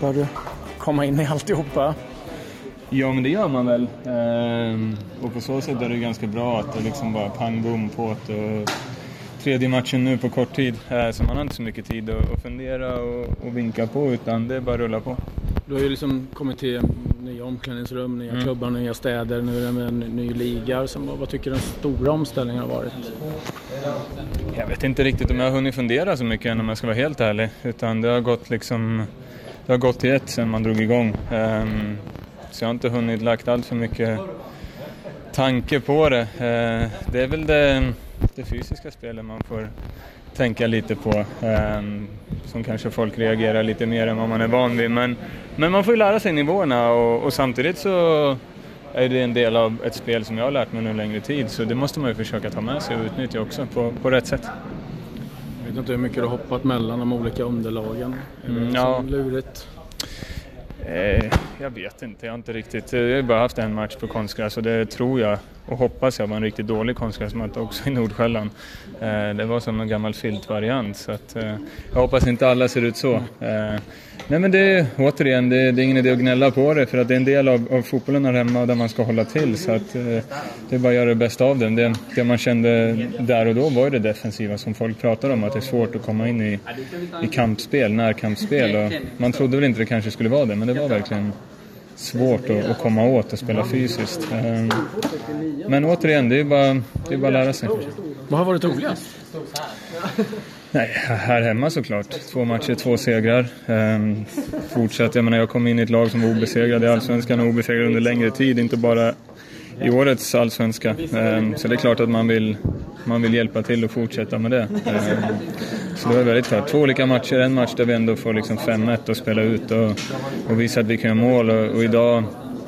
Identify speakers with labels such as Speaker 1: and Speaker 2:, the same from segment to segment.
Speaker 1: bör du komma in i alltihopa.
Speaker 2: Ja, men det gör man väl. Ehm, och på så sätt är det ganska bra att det liksom bara pang bom på det. Tredje matchen nu på kort tid, eh, så man har inte så mycket tid att, att fundera och, och vinka på utan det är bara att rulla på.
Speaker 1: Du har ju liksom kommit till nya omklädningsrum, nya mm. klubbar, nya städer, nu är det med en ny liga. Så vad tycker du den stora omställningen har varit?
Speaker 2: Jag vet inte riktigt om jag har hunnit fundera så mycket än om jag ska vara helt ärlig. Utan det har gått liksom, det har gått i ett sedan man drog igång. Um, så jag har inte hunnit lagt allt för mycket tanke på det. Uh, det är väl det, det fysiska spelet man får tänka lite på. Um, som kanske folk reagerar lite mer än vad man är van vid. Men, men man får ju lära sig nivåerna och, och samtidigt så är det en del av ett spel som jag har lärt mig nu en längre tid så det måste man ju försöka ta med sig och utnyttja också på, på rätt sätt.
Speaker 1: Jag vet inte hur mycket du har hoppat mellan de olika underlagen. Är det mm, ja. lurigt?
Speaker 2: Eh, jag vet inte, jag har inte riktigt... Eh, jag har bara haft en match på konstgräs och det tror jag och hoppas jag var en riktigt dålig konstgräsmatta också i Nordsjälland. Eh, det var som en gammal filtvariant så att, eh, jag hoppas inte alla ser ut så. Eh, nej men det är återigen, det, det, är ingen idé att gnälla på det för att det är en del av, av fotbollen här hemma där man ska hålla till så att eh, det är bara att göra det bästa av det. det. Det man kände där och då var ju det defensiva som folk pratade om, att det är svårt att komma in i, i kampspel, närkampsspel och man trodde väl inte det kanske skulle vara det men det var verkligen svårt att, att, komma åt och spela fysiskt. Ehm, men återigen, det är bara, det är bara att lära sig.
Speaker 1: Vad har varit roligast?
Speaker 2: Nej, här hemma såklart. Två matcher, två segrar. Ehm, fortsatt, jag menar jag kom in i ett lag som var obesegrade i Allsvenskan och obesegrade under längre tid, inte bara i årets allsvenska. Ehm, så det är klart att man vill, man vill hjälpa till och fortsätta med det. Ehm, så det var väldigt klart. Två olika matcher, en match där vi ändå får liksom 5-1 och spela ut och, och visa att vi kan göra mål. Och, och idag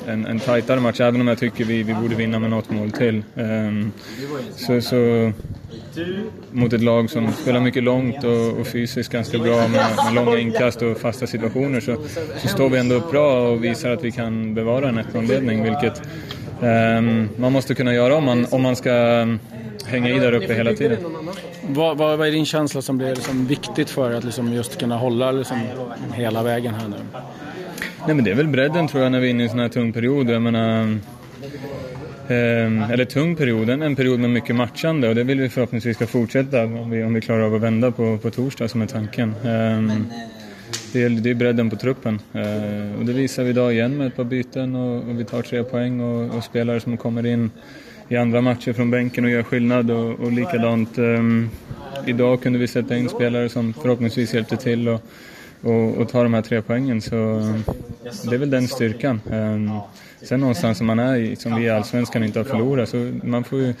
Speaker 2: en, en tajtare match, även om jag tycker vi, vi borde vinna med något mål till. Um, så, så, mot ett lag som spelar mycket långt och, och fysiskt ganska bra med, med långa inkast och fasta situationer så, så står vi ändå upp bra och visar att vi kan bevara en 1-0-ledning, vilket man måste kunna göra om man, om man ska hänga i där uppe hela tiden.
Speaker 1: Vad, vad, vad är din känsla som blir liksom viktigt för att liksom just kunna hålla liksom hela vägen här nu?
Speaker 2: Nej men det är väl bredden tror jag när vi är inne i en sån här tung period. Jag menar, eh, eller tung period, en period med mycket matchande och det vill vi förhoppningsvis ska fortsätta om vi, om vi klarar av att vända på, på torsdag som är tanken. Eh, det är, det är bredden på truppen eh, och det visar vi idag igen med ett par byten och, och vi tar tre poäng och, och, spelare som kommer in i andra matcher från bänken och gör skillnad och, och likadant eh, idag kunde vi sätta in spelare som förhoppningsvis hjälpte till och, och, och ta de här tre poängen så ehm, det är väl den styrkan. Eh, sen någonstans som man är i, som vi i Allsvenskan inte har förlorat så man, får ju,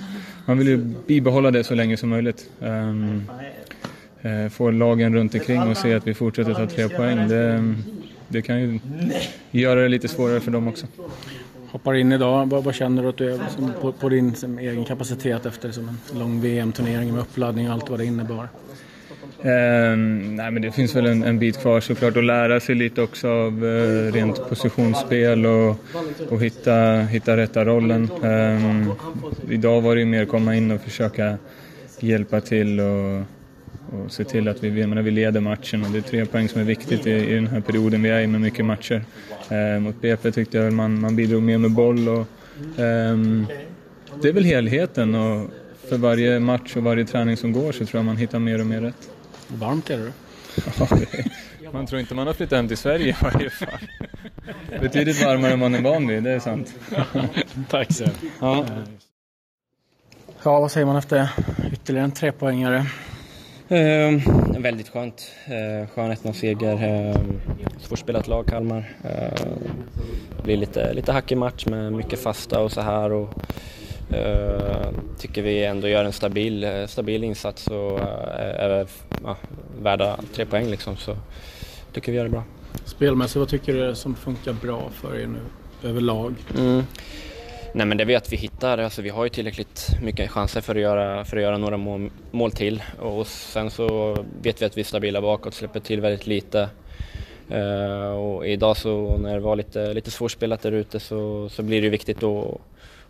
Speaker 2: man vill ju bibehålla det så länge som möjligt. Ehm, Uh, få lagen runt omkring och se att vi fortsätter ta tre poäng. Det, det kan ju göra det lite svårare för dem också
Speaker 1: hoppar in idag. Vad, vad känner du att du är på, på, din som, egen kapacitet efter liksom, en lång VM-turnering med uppladdning och allt vad det innebar?
Speaker 2: Um, nej, men det finns väl en, en, bit kvar såklart att lära sig lite också av uh, rent positionsspel och, och hitta, hitta rätta rollen. Um, idag var det mer komma in och försöka hjälpa till och och se till att vi, menar, vi leder matchen och det är tre poäng som är viktigt i, i den här perioden vi är i med mycket matcher. Eh, mot BP tyckte jag man, man bidrog mer med boll och eh, det är väl helheten och för varje match och varje träning som går så tror jag man hittar mer och mer rätt.
Speaker 1: Varmt är det
Speaker 2: ja, Man tror inte man har flyttat hem till Sverige i varje fall. Betydligt varmare än man är van vid, det är sant.
Speaker 1: Tack så ja. ja, vad säger man efter ytterligare en trepoängare?
Speaker 3: Eh, väldigt skönt. Eh, skön 1-0-seger. Eh, svårspelat lag, Kalmar. Eh, det blir lite, lite hackig match med mycket fasta och så här. Och, eh, tycker vi ändå gör en stabil, stabil insats och eh, är ja, värda tre poäng liksom. Så tycker vi gör det bra.
Speaker 1: Spelmässigt, vad tycker du som funkar bra för er nu överlag? Mm.
Speaker 3: Nej men det vet vi hittar, alltså vi har ju tillräckligt mycket chanser för att göra, för att göra några mål, mål till och sen så vet vi att vi är stabila bakåt, släpper till väldigt lite. Uh, och idag så när det var lite, lite svårspelat där ute så, så blir det viktigt att,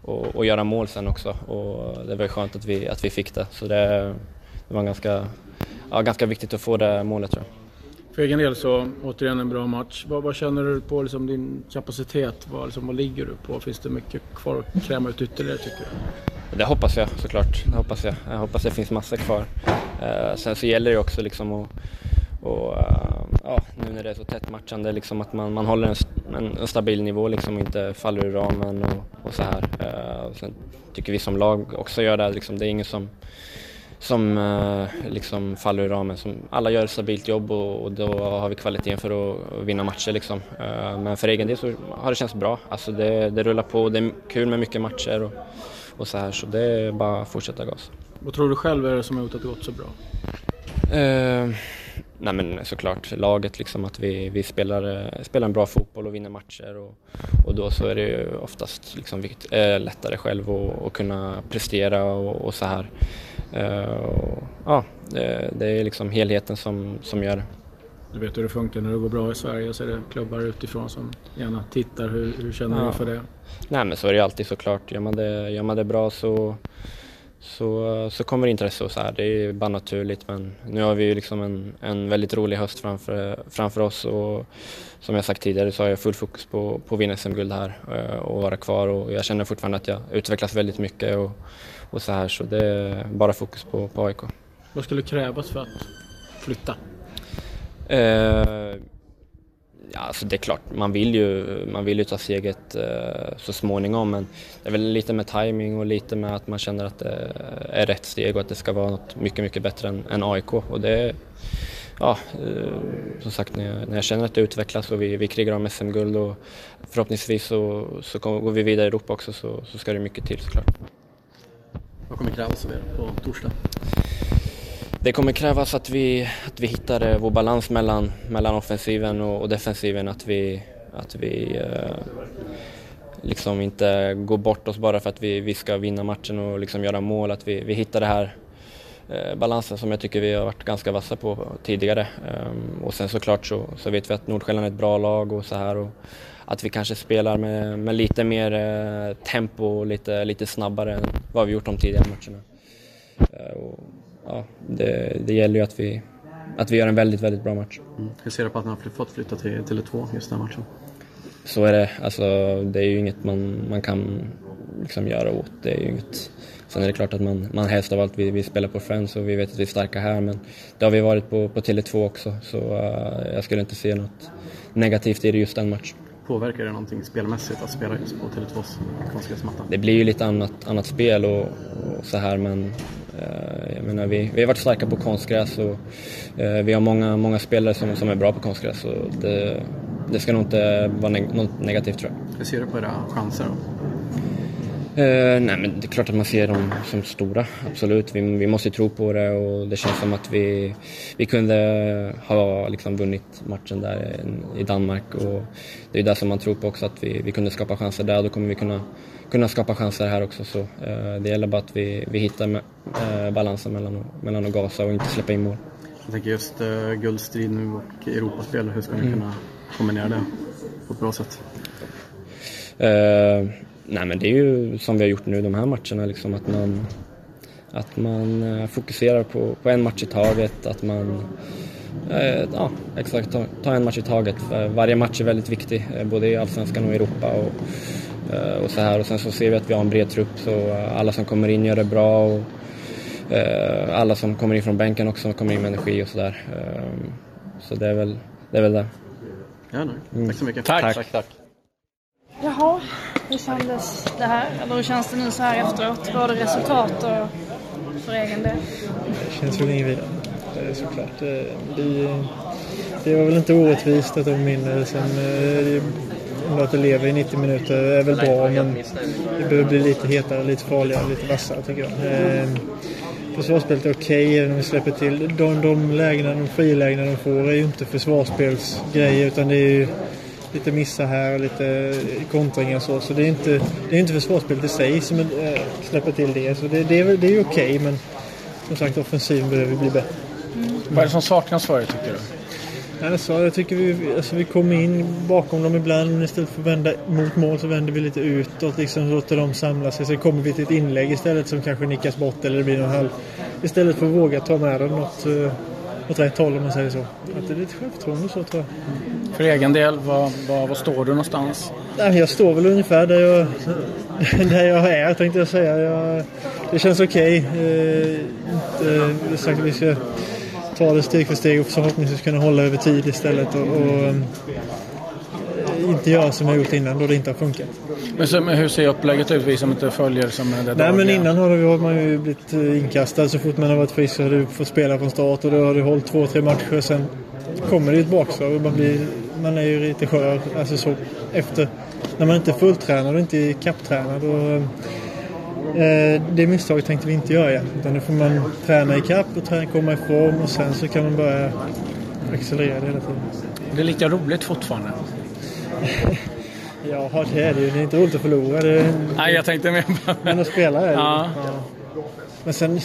Speaker 3: och, och göra mål sen också och det var skönt att vi, att vi fick det. Så det, det var ganska, ja, ganska viktigt att få det målet tror jag.
Speaker 1: För egen del så återigen en bra match. Vad, vad känner du på liksom, din kapacitet? Vad, liksom, vad ligger du på? Finns det mycket kvar att kräma ut ytterligare tycker du?
Speaker 3: Det hoppas jag såklart. Det hoppas jag. jag hoppas det finns massor kvar. Uh, sen så gäller det också liksom att och, uh, ja, nu när det är så tätt matchande, liksom att man, man håller en, en, en stabil nivå liksom, och inte faller ur ramen och, och så här. Uh, sen tycker vi som lag också gör det. Liksom, det är ingen som, som uh, liksom faller ur ramen. Som, alla gör ett stabilt jobb och, och då har vi kvaliteten för att, vinna matcher. Liksom. men för egen del så har det känts bra. Alltså det, det rullar på, det är kul med mycket matcher och, och så här. Så det är bara att fortsätta gas.
Speaker 1: Vad tror du själv är det som har gjort att det gått så bra?
Speaker 3: Nej men såklart laget liksom att vi, vi spelar, eh, spelar en bra fotboll och vinner matcher och, och då så är det ju oftast liksom lättare själv att kunna prestera och, och så här. Och, ja, det, det, är liksom helheten som, som gör det.
Speaker 1: Du vet hur det funkar när det går bra i Sverige så är det klubbar utifrån som gärna tittar. Hur, hur känner ja. du för det?
Speaker 3: Nej men så är det alltid såklart. Gör man det, gör man det bra så så, så kommer intresse och så här. Det är bara naturligt men nu har vi ju liksom en, en väldigt rolig höst framför, framför oss och som jag sagt tidigare så har jag full fokus på, på att vinna SM-guld här eh, och vara kvar och jag känner fortfarande att jag utvecklas väldigt mycket och, och så här så det är bara fokus på, på AIK.
Speaker 1: Vad skulle krävas för att flytta?
Speaker 3: Eh, Ja, alltså det är klart, man vill ju, man vill ju ta steget eh, så småningom men det är väl lite med timing och lite med att man känner att det är rätt steg och att det ska vara något mycket, mycket bättre än, än AIK. Och det, ja, eh, som sagt, när jag, när jag, känner att det utvecklas och vi, vi krigar om SM-guld och förhoppningsvis så, så går vi vidare i Europa också så, så ska det mycket till såklart.
Speaker 4: Vad kommer krävas av er på torsdag?
Speaker 3: det kommer krävas att vi, att vi hittar eh, vår balans mellan, mellan offensiven och, och defensiven. Att vi, att vi eh, liksom inte går bort oss bara för att vi, vi ska vinna matchen och liksom göra mål. Att vi, vi hittar det här eh, balansen som jag tycker vi har varit ganska vassa på tidigare. Um, och sen såklart så, så vet vi att Nordsjälland är ett bra lag och så här. Och att vi kanske spelar med, med lite mer eh, tempo och lite, lite snabbare än vad vi gjort de tidigare matcherna. Uh, och, ja, det, det gäller ju att vi, att vi gör en väldigt, väldigt bra match.
Speaker 4: Mm. Hur ser du på att ni har fått flytta till Tele2 just den matchen?
Speaker 3: Så är det. Alltså, det är ju inget man, man kan liksom göra åt. Det är ju inget... Sen är det klart att man, man helst av allt vill, vill spela på Friends och vi vet att vi är starka här men det har vi varit på, på Tele2 också så uh, jag skulle inte se något negativt i det just den matchen.
Speaker 4: Påverkar det någonting spelmässigt att spela just på Tele2s konstgräsmatta?
Speaker 3: Det blir ju lite annat, annat spel och, och så här men Eh, jag menar, vi, vi har varit starka på konstgräs och eh, vi har många, många spelare som, som är bra på konstgräs. Och det, det ska nog inte vara neg något negativt tror jag.
Speaker 4: Hur ser du på era chanser då?
Speaker 3: Eh, nej men det är klart att man ser dem som stora, absolut. Vi, vi måste tro på det och det känns som att vi, vi kunde ha liksom vunnit matchen där i Danmark och det är det som man tror på också, att vi, vi kunde skapa chanser där. Då kommer vi kunna kunna skapa chanser här också. Så, eh, det gäller bara att vi, vi hittar med, eh, balansen mellan, mellan att gasa och inte släppa in mål.
Speaker 4: Jag tänker just eh, guldstrid nu och Europaspel, hur ska ni mm. kunna kombinera det på ett bra sätt?
Speaker 3: Nej men det är ju som vi har gjort nu de här matcherna, liksom, att man, att man eh, fokuserar på, på en match i taget, att man eh, Ja, exakt. Ta, ta, en match i taget. Varje match är väldigt viktig, eh, både i Allsvenskan och Europa. Och, Eh, och så här. Och sen så ser vi att vi har en bred trupp så alla som kommer in gör det bra. Och, eh, alla som kommer in från bänken också kommer in med energi och sådär. så det är väl det. Är väl det.
Speaker 4: Ja, nej. Mm. Tack så mycket.
Speaker 3: Tack. tack, tack, tack.
Speaker 5: Jaha, hur kändes det här? Eller hur känns det nu så här efteråt? Både resultat och för egen del?
Speaker 6: Det känns väl inget vidare, såklart. Eh, det, det var väl inte orättvist att de vinner. Sen, att det lever i 90 minuter är väl bra men det behöver bli lite hetare, lite farligare, lite vassare tycker jag. Eh, försvarsspelet är okej okay, även om vi släpper till. De, de lägena, de frilägena de får är ju inte försvarsspelsgrejer utan det är ju lite missar här och lite kontringar och så. Så det är inte, det är inte försvarsspelet i sig som äh, släpper till det. Så det, det är, det är okej okay, men som sagt offensiven behöver bli bättre.
Speaker 1: Mm. Vad är det som saknas för er tycker du?
Speaker 6: Alltså, jag tycker vi, alltså, vi kommer in bakom dem ibland men istället för att vända mot mål så vänder vi lite utåt. Liksom, låter dem samla sig. Så kommer vi till ett inlägg istället som kanske nickas bort eller det blir någon halv. Istället för att våga ta med dem något, eh, åt rätt håll om man säger så. Att det är lite självförtroende så tror jag.
Speaker 1: För egen del, vad, vad, vad står du någonstans?
Speaker 6: Jag står väl ungefär där jag, där jag är tänkte jag säga. Jag, det känns okej. Okay. Eh, sagt att vi ska ta det steg för steg och förhoppningsvis kunna hålla över tid istället. Och, och eh, inte göra som jag gjort innan då det inte har funkat.
Speaker 1: Men, så, men hur ser upplägget ut, vi som inte följer som det
Speaker 6: Nej men innan har, det, har man ju blivit eh, inkastad så fort man har varit frisk så har du fått spela från start och då har du hållit två, tre matcher. Sen kommer det ett bakslag och man, blir, man är ju lite skör. Alltså så efter, när man inte är fulltränad och inte är kapptränad. Och, eh, det misstaget tänkte vi inte göra. Utan då får man träna i kapp och träna, komma i form och sen så kan man börja accelerera det hela tiden.
Speaker 1: Det är lika roligt fortfarande.
Speaker 6: ja, det är det ju. Det är inte roligt att förlora. Det...
Speaker 1: Nej, jag tänkte mer
Speaker 6: på... Men att spela är det
Speaker 1: ja.
Speaker 6: ja. Men sen,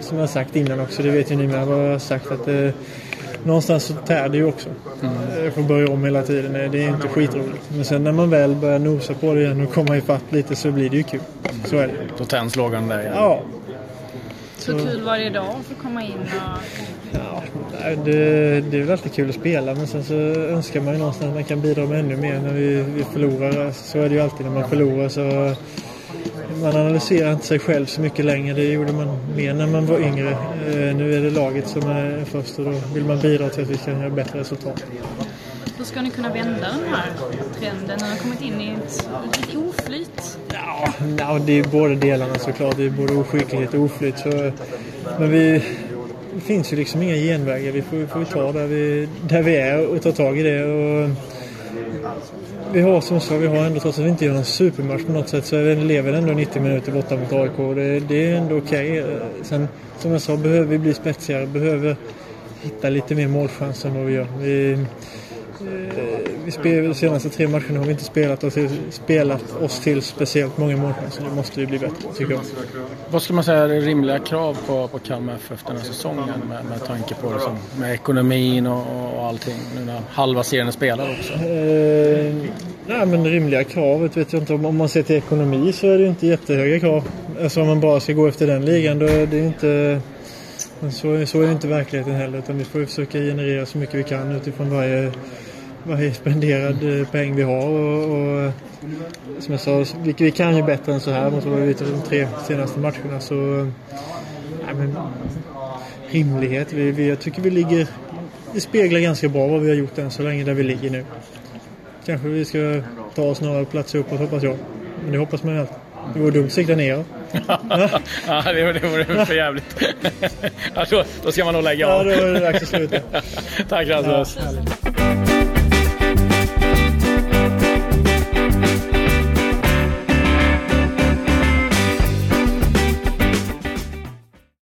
Speaker 6: som jag sagt innan också, det vet ju ni med, vad jag har sagt att eh, någonstans så tär det ju också. Mm. Jag får börja om hela tiden. Det är inte skitroligt. Men sen när man väl börjar nosa på det igen och komma ifatt lite så blir det ju kul. Så är det.
Speaker 1: Då tänds lågan där igen.
Speaker 6: Ja.
Speaker 5: Så, så kul varje dag att få komma in och...
Speaker 6: Ja, det, det är väl alltid kul att spela men sen så önskar man ju någonstans att man kan bidra med ännu mer när vi, vi förlorar. Så är det ju alltid när man förlorar så man analyserar inte sig själv så mycket längre. Det gjorde man mer när man var yngre. Eh, nu är det laget som är först och då vill man bidra till att vi kan göra bättre resultat.
Speaker 5: Hur ska ni kunna vända den här trenden? Ni har kommit in i ett, ett oflyt.
Speaker 6: Ja, det är båda delarna såklart. Det är både oskicklighet och oflyt. Så, men vi, det finns ju liksom inga genvägar. Vi får, får ta där vi, där vi är och ta tag i det. Och, vi har som sagt, vi har ändå trots att vi inte gör någon supermatch på något sätt så lever ändå 90 minuter borta mot AIK. Det, det är ändå okej. Okay. Sen som jag sa behöver vi bli spetsigare, behöver hitta lite mer målchanser än vad vi gör. Vi, de senaste tre matcherna har vi inte spelat oss, till, spelat oss till speciellt många målchanser. Nu måste vi bli bättre, tycker jag.
Speaker 1: Vad ska man säga är rimliga krav på, på Kalmar FF den här säsongen med, med tanke på liksom, med ekonomin och, och allting? Nu när halva serien är spelad också.
Speaker 6: Eh, nej, men rimliga krav vet jag inte. Om man ser till ekonomi så är det inte jättehöga krav. Alltså om man bara ska gå efter den ligan då är det inte... Så, så är det inte verkligheten heller utan vi får försöka generera så mycket vi kan utifrån varje varje spenderad eh, peng vi har. Och, och, som jag sa, vi, vi kan ju bättre än så här mot vad vi de tre senaste matcherna. Så, ja, men, rimlighet. Vi, vi, jag tycker vi ligger... Det speglar ganska bra vad vi har gjort än så länge där vi ligger nu. Kanske vi ska ta oss några platser uppåt hoppas jag. Men det hoppas man ju alltid. Det vore dumt att sikta ner.
Speaker 1: ja, det, det vore för jävligt. ja, då, då ska man nog lägga
Speaker 6: av. Ja, då är det dags att sluta.
Speaker 1: Tack Rasmus. Ja,